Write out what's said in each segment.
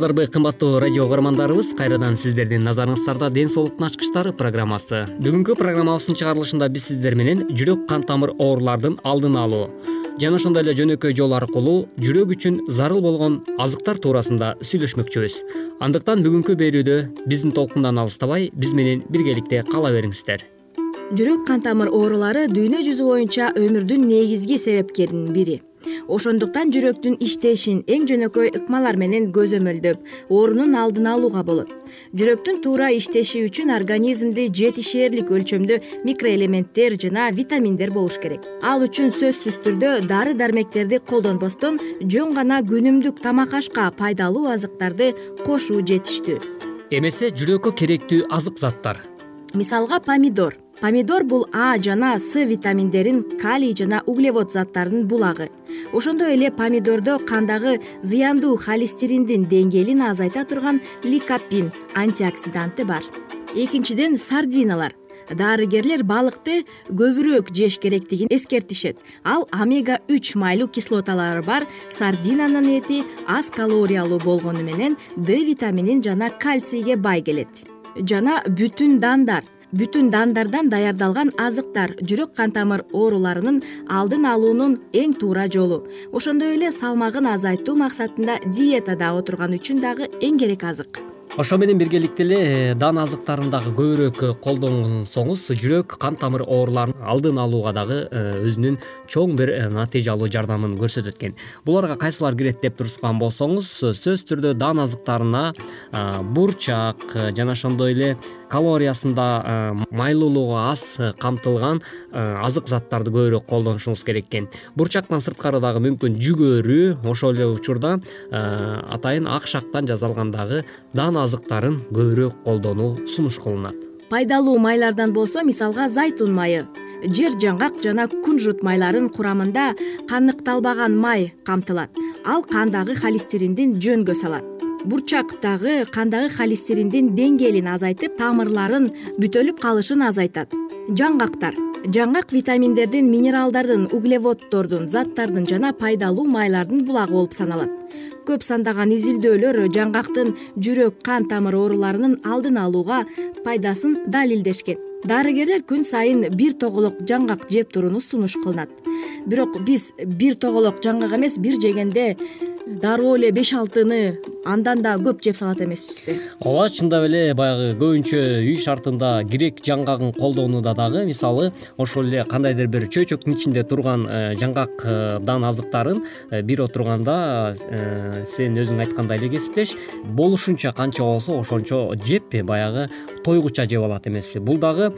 кымбаттуу радио угармандарыбыз кайрадан сиздердин назарыңыздарда ден соолуктун ачкычтары программасы. Бүгүнкү программабыздын чыгарылышында биз сиздер менен жүрөк кан тамыр оорулардын алдын алуу жана ошондой эле жөнөкөй жол аркылуу жүрөк үчүн зарыл болгон азыктар туурасында сүйлөшмөкчүбүз. Андыктан бүгүнкү берүүдө биздин толкундан алыстабай биз менен биргеликте кала бериңиздер. Жүрөк кан тамыр оорулары дүйнө жүзү боюнча өмүрдүн негизги себепкеринин бири ошондуктан жүрөктүн иштешин эң жөнөкөй ыкмалар менен көзөмөлдөп оорунун алдын алууга болот. Жүрөктүн туура иштеши үчүн организмде жетишээрлик өлчөмдө микроэлементтер жана витаминдер болуш керек. Ал үчүн сөзсүз түрдө дары дармектерди колдонбостон жөн гана күнүмдүк тамак ашка пайдалуу азыктарды кошуу жетиштүү. Эмесе жүрөккө керектүү азык заттар. Мисалга помидор помидор бул а жана с витаминдерин калий жана углевод заттарынын булагы. Ошондой эле помидордо кандагы зыяндуу холестериндин деңгээлин азайта турган ликопин антиоксиданты бар. Экинчиден сардиналар. Дарыгерлер балыкты көбүрөөк жеш керектигин эскертишет. Ал омега үч майлуу кислоталары бар сардинанын эти аз калориялуу болгону менен д витаминин жана кальцийге бай келет. Жана бүтүн дандар бүтүн дандардан даярдалган азыктар жүрөк кан тамыр ооруларынын алдын алуунун эң туура жолу. Ошондой эле салмагын азайтуу максатында диетада отурган үчүн дагы эң керек азык. Ошо менен биргеликте эле э, дан азыктарын дагы көбүрөөк колдонсоңуз жүрөк кан тамыр ооруларын алдын алууга дагы э, өзүнүн чоң бир э, натыйжалуу жардамын көрсөтөт экен. Буларга кайсылар кирет деп турушкан болсоңуз сөзсүз түрдө дан азыктарына бурчак жана ошондой эле калориясында майлуулугу аз камтылган азык заттарды көбүрөөк колдонушуңуз керек экен. Бурчактан сырткары дагы мүмкүн жүгөрү ошол эле учурда атайын ак шактан жасалган дагы дан азыктарын көбүрөөк колдонуу сунуш кылынат. Пайдалуу майлардан болсо мисалга зайтун майы жер жаңгак жана кунжут майларын курамында каныкталбаган май камтылат. Ал кандагы холестериндин жөнгө салат бурчак дагы кандагы холестериндин деңгээлин азайтып тамырларын бүтөлүп калышын азайтат. Жаңгактар. Жаңгак витаминдердин минералдардын углеводдордун заттардын жана пайдалуу майлардын булагы болуп саналат. Көп сандаган изилдөөлөр жаңгактын жүрөк кан тамыр ооруларынын алдын алууга пайдасын далилдешкен. Дарыгерлер күн сайын бир тоголок жаңгак жеп турууну сунуш кылынат. Бирок биз бир тоголок жаңгак эмес бир жегенде дароо эле беш алтыны андан да көп жеп салат эмеспизби ооба чындап эле баягы көбүнчө үй шартында грек жаңгагын колдонууда дагы мисалы ошол эле кандайдыр бир чөйчөктүн ичинде турган э, жаңгакдан азыктарын э, бир отурганда сен өзүң айткандай эле кесиптеш болушунча канча болсо ошончо жеп баягы тойгуча жеп алат эмеспи. Бул дагы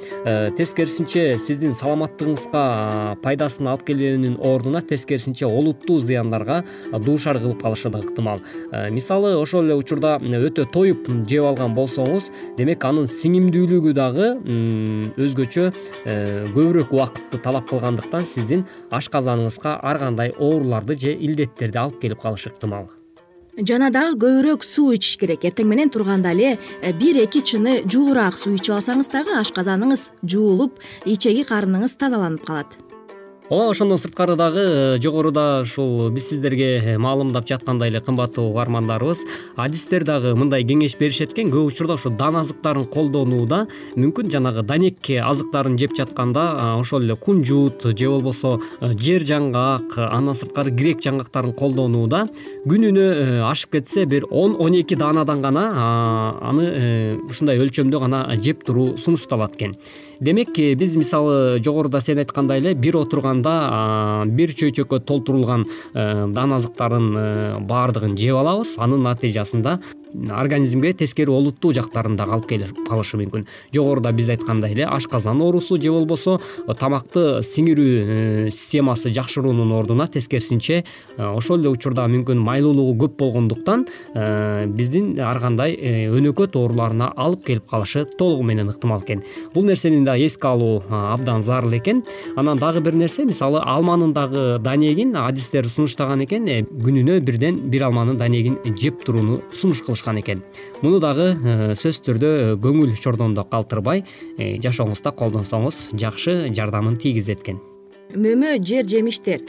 тескерисинче сиздин саламаттыгыңызга пайдасын алып келүүнүн ордуна тескерисинче олуттуу зыяндарга дуушар кылып калышы да ыктымал. Мисалы ошол эле учурда өтө тоюп жеп алган болсоңуз демек анын сиңимдүүлүгү дагы өзгөчө э, көбүрөөк убакытты талап кылгандыктан сиздин ашказаныңызга ар кандай ооруларды же илдеттерди алып келип калышы ыктымал. Жана дагы көбүрөөк суу ичиш керек. Эртең менен турганда эле э, бир эки чыны жуулураак суу ичип алсаңыз дагы ашказаныңыз жуулуп ичеги карыныңыз тазаланып калат ооба ошондон сырткары дагы э, жогоруда ушул биз сиздерге э, маалымдап жаткандай эле кымбаттуу угармандарыбыз адистер дагы мындай кеңеш беришет экен. Көп учурда ушу дан азыктарын колдонууда мүмкүн жанагы данек азыктарын жеп жатканда ошол эле кунжут же болбосо э, жер жаңгак андан сырткары грек жаңгактарын колдонууда күнүнө ашып кетсе бир он он эки даанадан гана аны ушундай өлчөмдө гана жеп туруу сунушталат экен демек биз мисалы жогоруда сен айткандай эле бир отурганда бир чөйчөккө толтурулган э, дан азыктарын э, баардыгын жеп алабыз. Анын натыйжасында организмге тескери олуттуу жактарын дагы алып келип калышы мүмкүн жогоруда биз айткандай эле ашказан оорусу же болбосо тамакты сиңирүү э, системасы жакшыруунун ордуна тескерисинче э, ошол эле учурда мүмкүн майлуулугу көп болгондуктан э, биздин ар кандай өнөкөт ооруларына алып келип калышы толугу менен ыктымал экен. Бул нерсени дагы эске алуу абдан зарыл экен. Анан дагы бир нерсе мисалы алманын дагы данегин адистер сунуштаган экен күнүнө бирден бир алманын данегин жеп турууну сунуш экен. Муну дагы э, сөзсүз түрдө э, көңүл чордондо калтырбай э, жашооңузда колдонсоңуз жакшы жардамын тийгизет экен мөмө жер жемиштер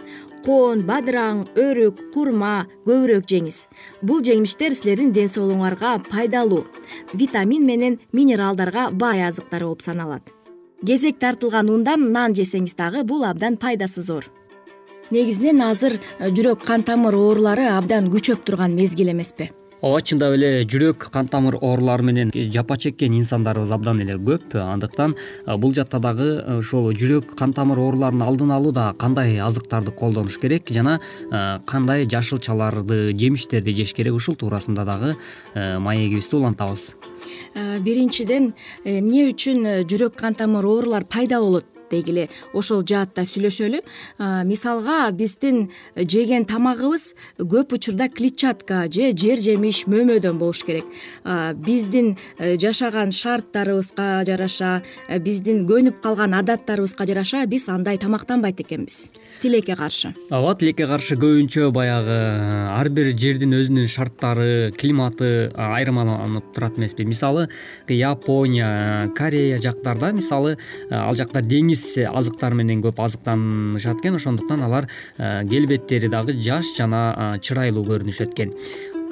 коон бадыраң өрүк курма көбүрөөк жеңиз. Бул жемиштер силердин ден соолугуңарга пайдалуу витамин менен минералдарга бай азыктар болуп саналат. Кезек тартылган ундан нан жесеңиз дагы бул абдан пайдасы зор. Негизинен азыр жүрөк кан тамыр оорулары абдан күчөп турган мезгил эмеспи ооба чындап эле жүрөк кан тамыр оорулары менен жапа чеккен инсандарыбыз абдан эле көп. Андыктан бул жакта дагы ушул жүрөк кан тамыр ооруларынын алдын алууда кандай азыктарды колдонуш керек жана кандай жашылчаларды жемиштерди жеш керек ушул туурасында дагы маегибизди улантабыз. Биринчиден э, эмне үчүн э, жүрөк кан тамыр оорулар пайда болот дегиле ошол жаатта сүйлөшөлү. Мисалга биздин жеген тамагыбыз көп учурда клетчатка же жер жемиш мөмөдөн болуш керек. Биздин э, жашаган шарттарыбызга жараша э, биздин көнүп калган адаттарыбызга жараша биз андай тамактанбайт экенбиз тилекке каршы. Ооба тилекке каршы көбүнчө баягы э, ар бир жердин өзүнүн шарттары климаты айырмаланып турат эмеспи. Мисалы япония корея жактарда мисалы ал жакта деңиз азыктар менен көп азыктанышат экен. Ошондуктан алар э, келбеттери дагы жаш жана э, чырайлуу көрүнүшөт экен.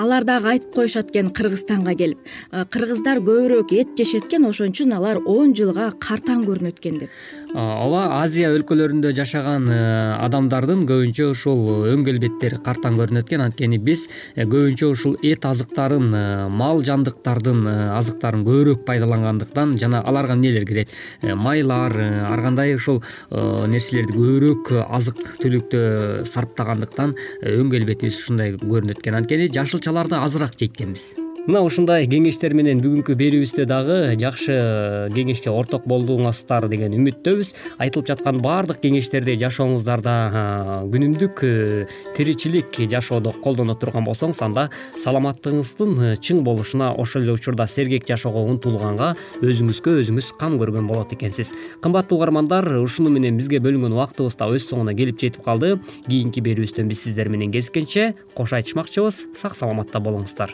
Алар дагы айтып коюшат экен кыргызстанга келип э, кыргыздар көбүрөөк эт жешет экен ошон үчүн алар он жылга картаң көрүнөт экен деп ооба азия өлкөлөрүндө жашаган адамдардын көбүнчө ушул өң келбеттери картаң көрүнөт экен анткени биз көбүнчө ушул эт азыктарын мал жандыктардын азыктарын көбүрөөк пайдалангандыктан жана аларга эмнелер кирет майлар ар кандай ушул нерселерди көбүрөөк азык түлүктө сарптагандыктан өң келбетибиз ушундай көрүнөт экен анткени жашылча азыраак жейт экенбиз мына ушундай кеңештер менен бүгүнкү берүүбүздө дагы жакшы кеңешке орток болдуңуздар деген үмүттөбүз. Айтылып жаткан баардык кеңештерди жашооңуздарда күнүмдүк э, тиричилик жашоодо колдоно турган болсоңуз анда саламаттыгыңыздын чың болушуна ошол эле учурда сергек жашоого умтулганга өзүңүзгө өзүңүз кам көргөн болот экенсиз. Кымбаттуу угармандар ушуну менен бизге бөлүнгөн убактыбыз да өз соңуна келип жетип калды. Кийинки берүүбүздөн биз сиздер менен кезишкенче кош айтышмакчыбыз. Сак саламатта болуңуздар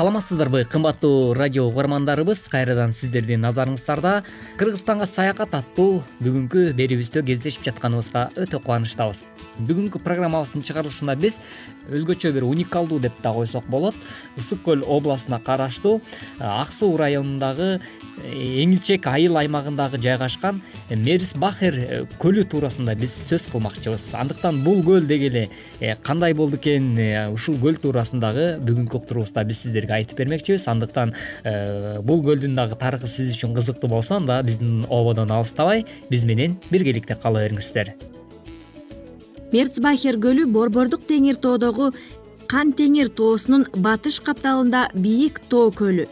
саламатсыздарбы кымбаттуу радио угармандарыбыз. Кайрадан сиздердин назарыңыздарда кыргызстанга саякат аттуу бүгүнкү берүүбүздө кездешип жатканыбызга өтө кубанычтабыз бүгүнкү программабыздын чыгарылышында биз өзгөчө бир уникалдуу деп да койсок болот. Ысык көл областына караштуу ак суу районундагы э, эңилчек айыл аймагындагы жайгашкан мерис бахер э, көлү туурасында биз сөз кылмакчыбыз. Андыктан бул көл деги эле э, кандай болду экен ушул көл туурасында дагы бүгүнкү уктуруубузда биз сиздерге айтып бермекчибиз. Андыктан бул көлдүн дагы тарыхы сиз үчүн кызыктуу болсо анда биздин ободон алыстабай биз менен биргеликте кала бериңиздер мерцбахер көлү борбордук теңир тоодогу кан теңир тоосунун батыш капталында бийик тоо көлү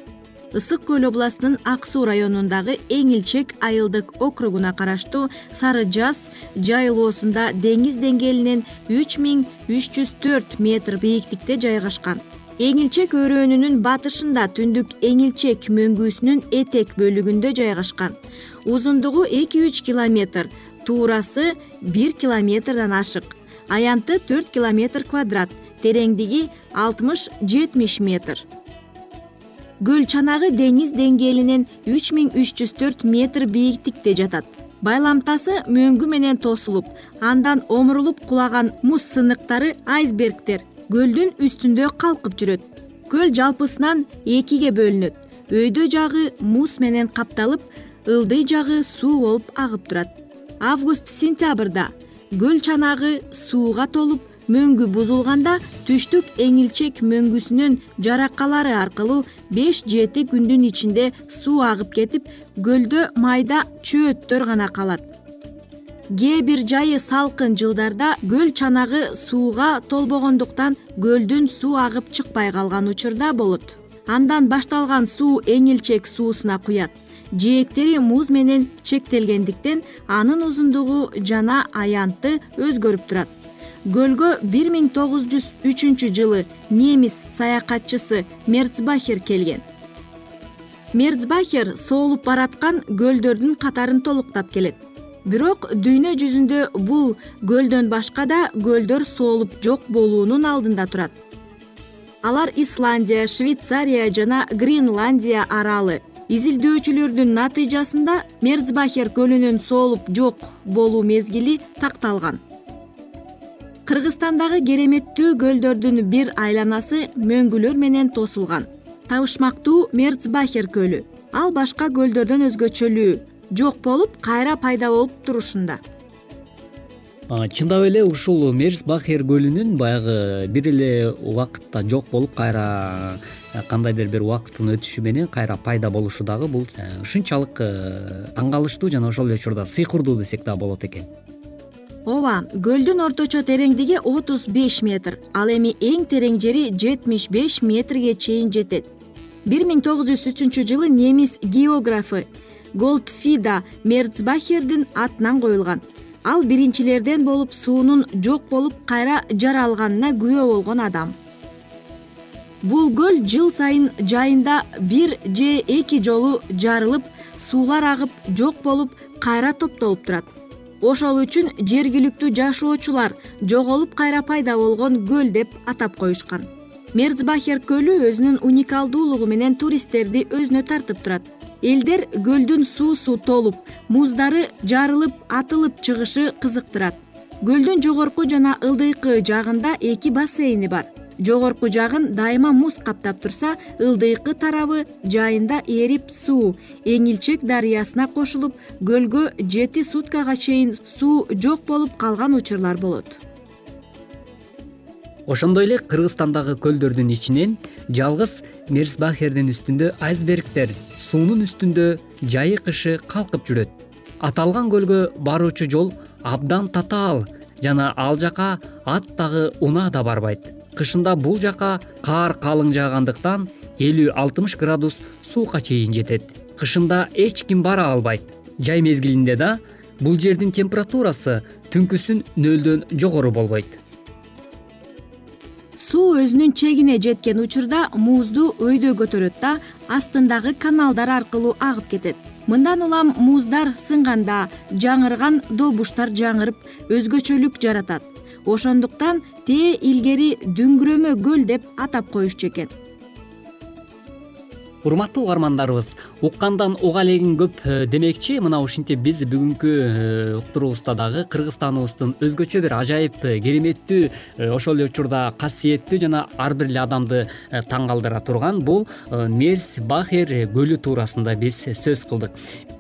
ысык көл областынын ак суу районундагы эңилчек айылдык округуна караштуу сары жаз жайылоосунда деңиз деңгээлинен үч миң үч жүз төрт метр бийиктикте жайгашкан. Эңилчек өрөөнүнүн батышында түндүк эңилчек мөңгүүсүнүн этек бөлүгүндө жайгашкан. Узундугу эки үч километр туурасы бир километрден ашык. Аянты төрт километр квадрат тереңдиги алтымыш жетимиш метр. Көл чанагы деңиз деңгээлинен үч миң үч жүз төрт метр бийиктикте жатат. Байламтасы мөңгү менен тосулуп андан омурулуп кулаган муз сыныктары айсбергтер көлдүн үстүндө калкып жүрөт. Көл жалпысынан экиге бөлүнөт. Өйдө жагы муз менен капталып ылдый жагы суу болуп агып турат август сентябрда көл чанагы сууга толуп мөңгү бузулганда түштүк эңилчек мөңгүсүнүн жаракалары аркылуу беш жети күндүн ичинде суу агып кетип көлдө майда чөөттөр гана калат. Кээ бир жайы салкын жылдарда көл чанагы сууга толбогондуктан көлдүн суу агып чыкпай калган учурда болот. Андан башталган суу эңилчек суусуна куят. Жээктери муз менен чектелгендиктен анын узундугу жана аянты өзгөрүп турат. Көлгө бир миң тогуз жүз үчүнчү жылы немис саякатчысы мерцбахер келген. Мерцбахер соолуп бараткан көлдөрдүн катарын толуктап келет. Бирок дүйнө жүзүндө бул көлдөн башка да көлдөр соолуп жок болуунун алдында турат. Алар исландия швейцария жана гренландия аралы изилдөөчүлөрдүн натыйжасында мерцбахер көлүнүн соолуп жок болуу мезгили такталган. Кыргызстандагы кереметтүү көлдөрдүн бир айланасы мөңгүлөр менен тосулган. Табышмактуу мерцбахер көлү ал башка көлдөрдөн өзгөчөлүү жок болуп кайра пайда болуп турушунда. Чындап эле ушул мерцбахер көлүнүн баягы бир эле убакытта жок болуп кайра кандайдыр бир убакыттын өтүшү менен кайра пайда болушу дагы бул э, ушунчалык э, таң калыштуу жана ошол эле учурда сыйкырдуу десек дагы болот экен. Ооба көлдүн орточо тереңдиги отуз беш метр ал эми эң терең жери жетимиш беш метрге чейин жетет. Бир миң тогуз жүз үчүнчү жылы немис географы голдфида мерцбахердин атынан коюлган. Ал биринчилерден болуп суунун жок болуп кайра жаралганына күбө болгон адам бул көл жыл сайын жайында бир же эки жолу жарылып суулар агып жок болуп кайра топтолуп турат. Ошол үчүн жергиликтүү жашоочулар жоголуп кайра пайда болгон көл деп атап коюшкан. Мерцбахер көлү өзүнүн уникалдуулугу менен туристтерди өзүнө тартып турат. Элдер көлдүн суусу толуп муздары жарылып атылып чыгышы кызыктырат. Көлдүн жогорку жана ылдыйкы жагында эки бассейни бар жогорку жагын дайыма муз каптап турса ылдыйкы тарабы жайында эрип суу эңилчек дарыясына кошулуп көлгө жети суткага чейин суу жок болуп калган учурлар болот. Ошондой эле кыргызстандагы көлдөрдүн ичинен жалгыз мерцбахердин үстүндө айсбергдер суунун үстүндө жайы кышы калкып жүрөт. Аталган көлгө баруучу жол абдан татаал жана ал жака ат дагы унаа да барбайт кышында бул жака каар калың жаагандыктан элүү алтымыш градус суукка чейин жетет. Кышында эч ким бара албайт. Жай мезгилинде да бул жердин температурасы түнкүсүн нөлдөн жогору болбойт. Суу өзүнүн чегине жеткен учурда музду өйдө көтөрөт да астындагы каналдар аркылуу агып кетет. Мындан улам муздар сынганда жаңырган добуштар жаңырып өзгөчөлүк жаратат ошондуктан тээ илгери дүңгүрөмө көл деп атап коюшчу экен. Урматтуу угармандарыбыз уккандан уга элегиң көп э, демекчи. Мына ушинтип биз бүгүнкү э, уктуруубузда дагы кыргызстаныбыздын өзгөчө бир ажайып э, кереметтүү ошол эле учурда касиеттүү жана ар бир эле адамды таң калтыра турган бул мерс бахер көлү туурасында биз сөз кылдык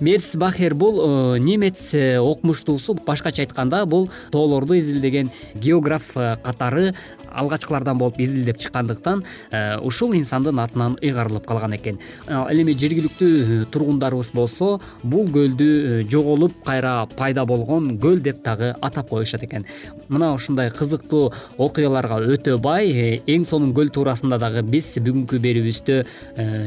мерс бахер бул немец окумуштуусу башкача айтканда бул тоолорду изилдеген географ катары алгачкылардан болуп изилдеп чыккандыктан э, ушул инсандын атынан ыйгарылып калган экен. Ал эми жергиликтүү э, тургундарыбыз болсо бул көлдү э, жоголуп кайра пайда болгон көл деп дагы атап коюшат экен. Мына ушундай кызыктуу окуяларга өтө бай эң сонун көл туурасында дагы биз бүгүнкү берүүбүздө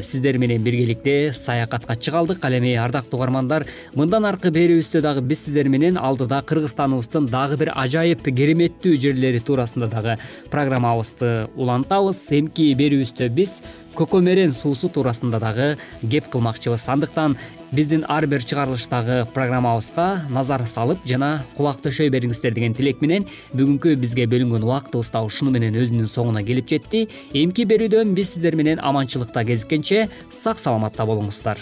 сиздер менен биргеликте саякатка чыга алдык ал эми ардактуу угармандар мындан аркы берүүбүздө дагы биз сиздер менен алдыда кыргызстаныбыздын дагы бир ажайып кереметтүү жерлери туурасында дагы программабызды улантабыз. Эмки берүүбүздө биз көкөмерен суусу туурасында дагы кеп кылмакчыбыз. Андыктан биздин ар бир чыгарылыштагы программабызга назар салып жана кулак төшөй бериңиздер деген тилек менен бүгүнкү бизге бөлүнгөн убактыбыз да ушуну менен өзүнүн соңуна келип жетти. Эмки берүүдөн биз сиздер менен аманчылыкта кезишкенче сак саламатта болуңуздар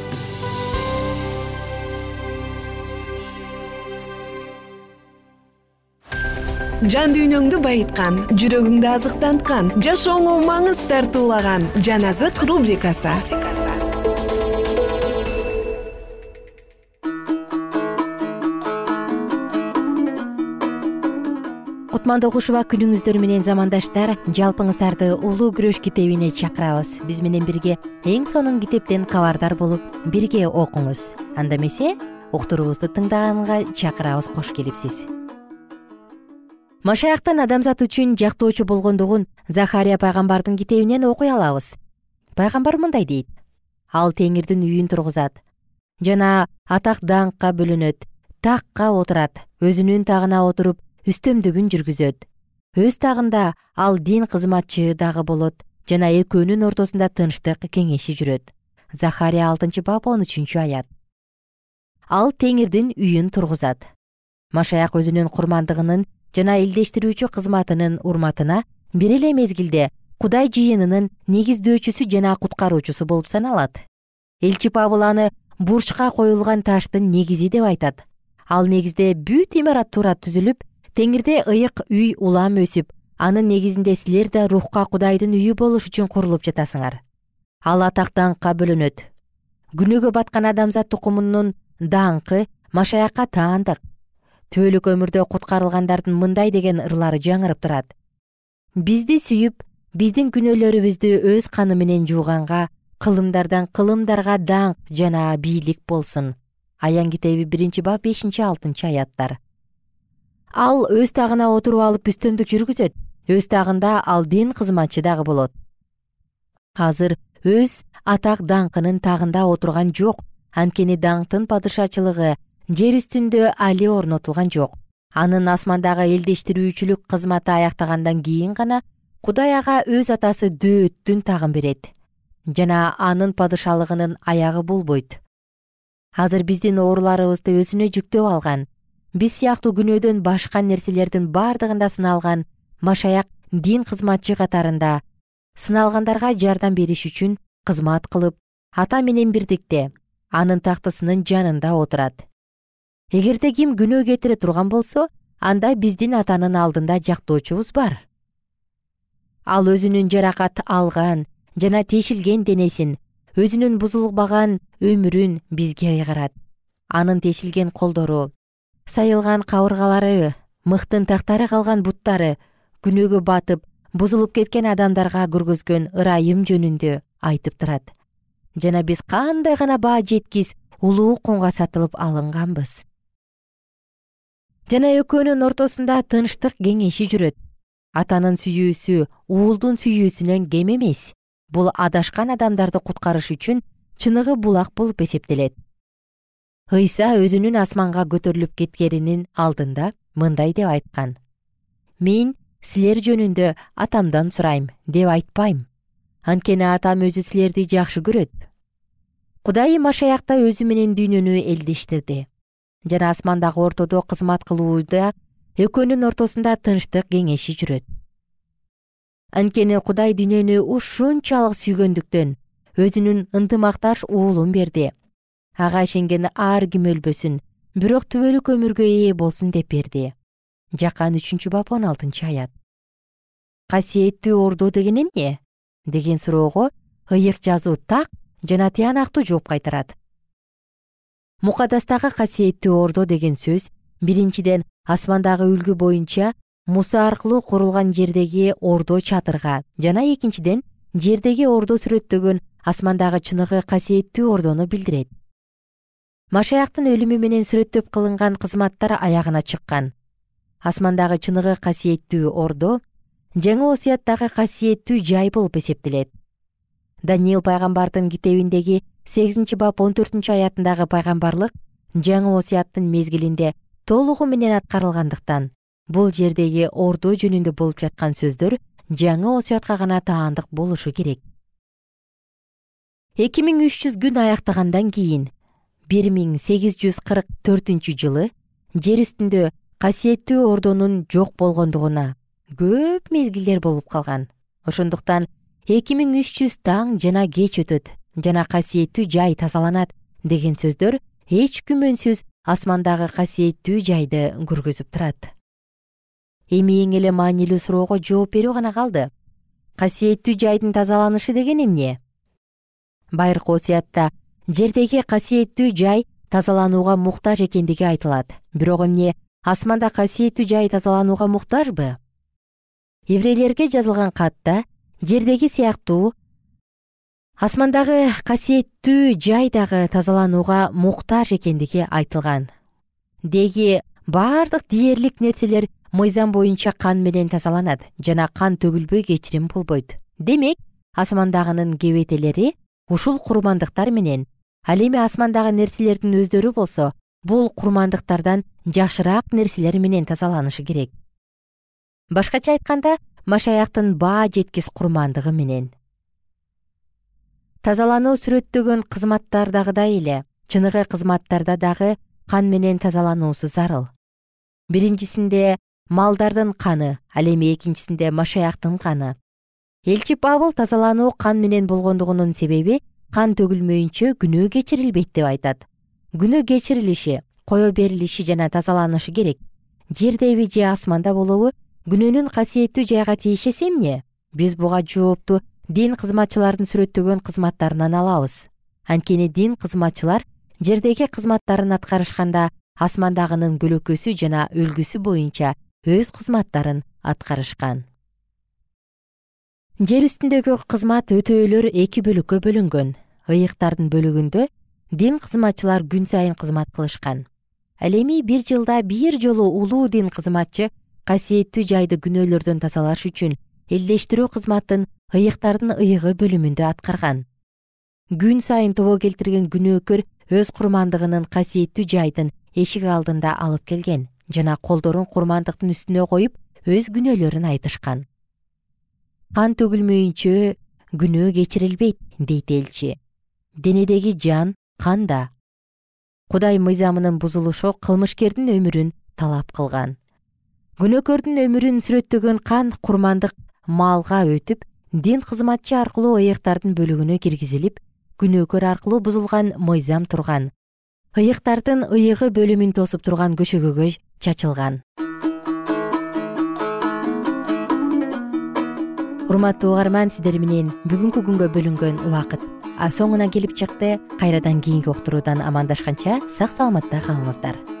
жан дүйнөңдү байыткан жүрөгүңдү азыктанткан жашооңо маңыз тартуулаган жан азык рубрикасы. Кутмандуу куш убак күнүңүздөр менен замандаштар жалпыңыздарды улуу күрөш китебине чакырабыз. Биз менен бирге эң сонун китептен кабардар болуп бирге окуңуз. Анда эмесе уктуруубузду тыңдаганга чакырабыз кош келипсиз машаяктын адамзат үчүн жактоочу болгондугун захария пайгамбардын китебинен окуй алабыз. Пайгамбар мындай дейт. Ал теңирдин үйүн тургузат. Жана атак даңкка бөлөнөт такка отурат өзүнүн тагына отуруп үстөмдүгүн жүргүзөт. Өз тагында ал дин кызматчы дагы болот жана экөөнүн ортосунда тынчтык кеңеши жүрөт. Захария алтынчы бап он үчүнчү аят. Ал теңирдин үйүн тургузат. Машаяк өзүнүн курмандыгынын жана элдештирүүчү кызматынын урматына бир эле мезгилде кудай жыйынынын негиздөөчүсү жана куткаруучусу болуп саналат. Элчи пабыл аны бурчка коюлган таштын негизи деп айтат. Ал негизде бүт имарат туура түзүлүп теңирде ыйык үй улам өсүп анын негизинде силер да рухка кудайдын үйү болуш үчүн курулуп жатасыңар. Ал атак даңкка бөлөнөт күнөөгө баткан адамзат тукумунун даңкы машаякка таандык түбөлүк өмүрдө куткарылгандардын мындай деген ырлары жаңырып турат. Бизди сүйүп биздин күнөөлөрүбүздү өз каны менен жууганга кылымдардан кылымдарга даңк жана бийлик болсун. Аян китеби биринчи бап бешинчи алтынчы аяттар. Ал өз тагына отуруп алып үстөмдүк жүргүзөт. Өз тагында ал дин кызматчы дагы болот. Азыр өз атак даңкынын тагында отурган жок. Анткени даңктын падышачылыгы жер үстүндө али орнотулган жок. Анын асмандагы элдештирүүчүлүк кызматы аяктагандан кийин гана кудай ага өз атасы дөөттүн тагын берет. Жана анын падышалыгынын аягы болбойт азыр биздин ооруларыбызды өзүнө жүктөп алган биз сыяктуу күнөөдөн башка нерселердин бардыгында сыналган машаяк дин кызматчы катарында сыналгандарга жардам бериш үчүн кызмат кылып ата менен бирдикте анын тактысынын жанында отурат эгерде ким күнөө кетире турган болсо анда биздин атанын алдында жактоочубуз бар. Ал өзүнүн жаракат алган жана тешилген денесин өзүнүн бузулбаган өмүрүн бизге ыйгарат анын тешилген колдору сайылган кабыргалары мыктын тактары калган буттары күнөөгө батып бузулуп кеткен адамдарга көргөзгөн ырайым жөнүндө айтып турат. Жана биз кандай гана баа жеткис улуу кунга сатылып алынганбыз жана экөөнүн ортосунда тынчтык кеңеши жүрөт. Атанын сүйүүсү уулдун сүйүүсүнөн кем эмес. Бул адашкан адамдарды куткарыш үчүн чыныгы булак болуп эсептелет. Ыйса өзүнүн асманга көтөрүлүп кеткенинин алдында мындай деп айткан. Мен силер жөнүндө атамдан сурайм деп айтпайм. Анткени атам өзү силерди жакшы көрөт. Кудай машаякта өзү менен дүйнөнү элдештирди жана асмандагы ортодо кызмат кылууда экөөнүн ортосунда тынчтык кеңеши жүрөт. Анткени кудай дүйнөнү ушунчалык сүйгөндүктөн өзүнүн ынтымакташ уулун берди. Ага ишенген ар ким өлбөсүн бирок түбөлүк өмүргө ээ болсун деп берди. Жакан үчүнчү бап он алтынчы аят. Касиеттүү ордо деген эмне деген суроого ыйык жазуу так жана тыянактуу жооп кайтарат мукадастагы касиеттүү ордо деген сөз биринчиден асмандагы үлгү боюнча муса аркылуу курулган жердеги ордо чатырга жана экинчиден жердеги ордо сүрөттөгөн асмандагы чыныгы касиеттүү ордону билдирет. Машаяктын өлүмү менен сүрөттөп кылынган кызматтар аягына чыккан. Асмандагы чыныгы касиеттүү ордо жаңы осуяттагы касиеттүү жай болуп эсептелет. Даниил пайгамбардын китебиндеги сегизинчи бап он төртүнчү аятындагы пайгамбарлык жаңы осуяттын мезгилинде толугу менен аткарылгандыктан бул жердеги ордо жөнүндө болуп жаткан сөздөр жаңы осуятка гана таандык болушу керек. Эки миң үч жүз күн аяктагандан кийин бир миң сегиз жүз кырк төртүнчү жылы жер үстүндө касиеттүү ордонун жок болгондугуна көп мезгилдер болуп калган. Ошондуктан эки миң үч жүз таң жана кеч өтөт жана касиеттүү жай тазаланат деген сөздөр эч күмөнсүз асмандагы касиеттүү жайды көргөзүп турат. Эми эң эле маанилүү суроого жооп берүү гана калды. Касиеттүү жайдын тазаланышы деген эмне? Байыркы осуятта жердеги касиеттүү жай тазаланууга муктаж экендиги айтылат. Бирок эмне асманда касиеттүү жай тазаланууга муктажбы? Еврейлерге жазылган катта жердеги сыяктуу асмандагы касиеттүү жай дагы тазаланууга муктаж экендиги айтылган. Деги баардык дээрлик нерселер мыйзам боюнча кан менен тазаланат жана кан төгүлбөй кечирим болбойт. Демек асмандагынын кебетелери ушул курмандыктар менен ал эми асмандагы нерселердин өздөрү болсо бул курмандыктардан жакшыраак нерселер менен тазаланышы керек. Башкача айтканда машаяктын баа жеткис курмандыгы менен тазалануу сүрөттөгөн кызматтардагыдай эле чыныгы кызматтарда дагы кан менен тазалануусу зарыл биринчисинде малдардын каны ал эми экинчисинде машаяктын каны. Элчи пабыл тазалануу кан менен болгондугунун себеби кан төгүлмөйүнчө күнөө кечирилбейт деп айтат. Күнөө кечирилиши кое берилиши жана тазаланышы керек. Жердеби же асманда болобу күнөөнүн касиеттүү жайга тиешеси эмне биз буга жоопту дин кызматчылардын сүрөттөгөн кызматтарынан алабыз. Анткени дин кызматчылар жердеги кызматтарын аткарышканда асмандагынын көлөкөсү жана үлгүсү боюнча өз кызматтарын аткарышкан. Жер үстүндөгү кызмат өтөөлөр эки бөлүккө бөлүнгөн. Ыйыктардын бөлүгүндө дин кызматчылар күн сайын кызмат кылышкан. Ал эми бир жылда бир жолу улуу дин кызматчы касиеттүү жайды күнөөлөрдөн тазалаш үчүн элдештирүү кызматын ыйыктардын ыйыгы бөлүмүндө аткарган. Күн сайын тобо келтирген күнөөкөр өз курмандыгынын касиеттүү жайдын эшик алдында алып келген жана колдорун курмандыктын үстүнө коюп өз күнөөлөрүн айтышкан. Кан төгүлмөйүнчө күнөө кечирилбейт дейт элчи. Денедеги жан канда? Кудай мыйзамынын бузулушу кылмышкердин өмүрүн талап кылган. Күнөөкөрдүн өмүрүн сүрөттөгөн кан курмандык малга өтүп дин кызматчы аркылуу ыйыктардын бөлүгүнө киргизилип күнөөкөр аркылуу бузулган мыйзам турган. Ыйыктардын ыйыгы бөлүмүн тосуп турган көшөгөгө чачылган. Урматтуу угарман сиздер менен бүгүнкү күнгө бөлүнгөн убакыт. Соңуна келип чыкты кайрадан кийинки уктуруудан амандашканча сак саламатта калыңыздар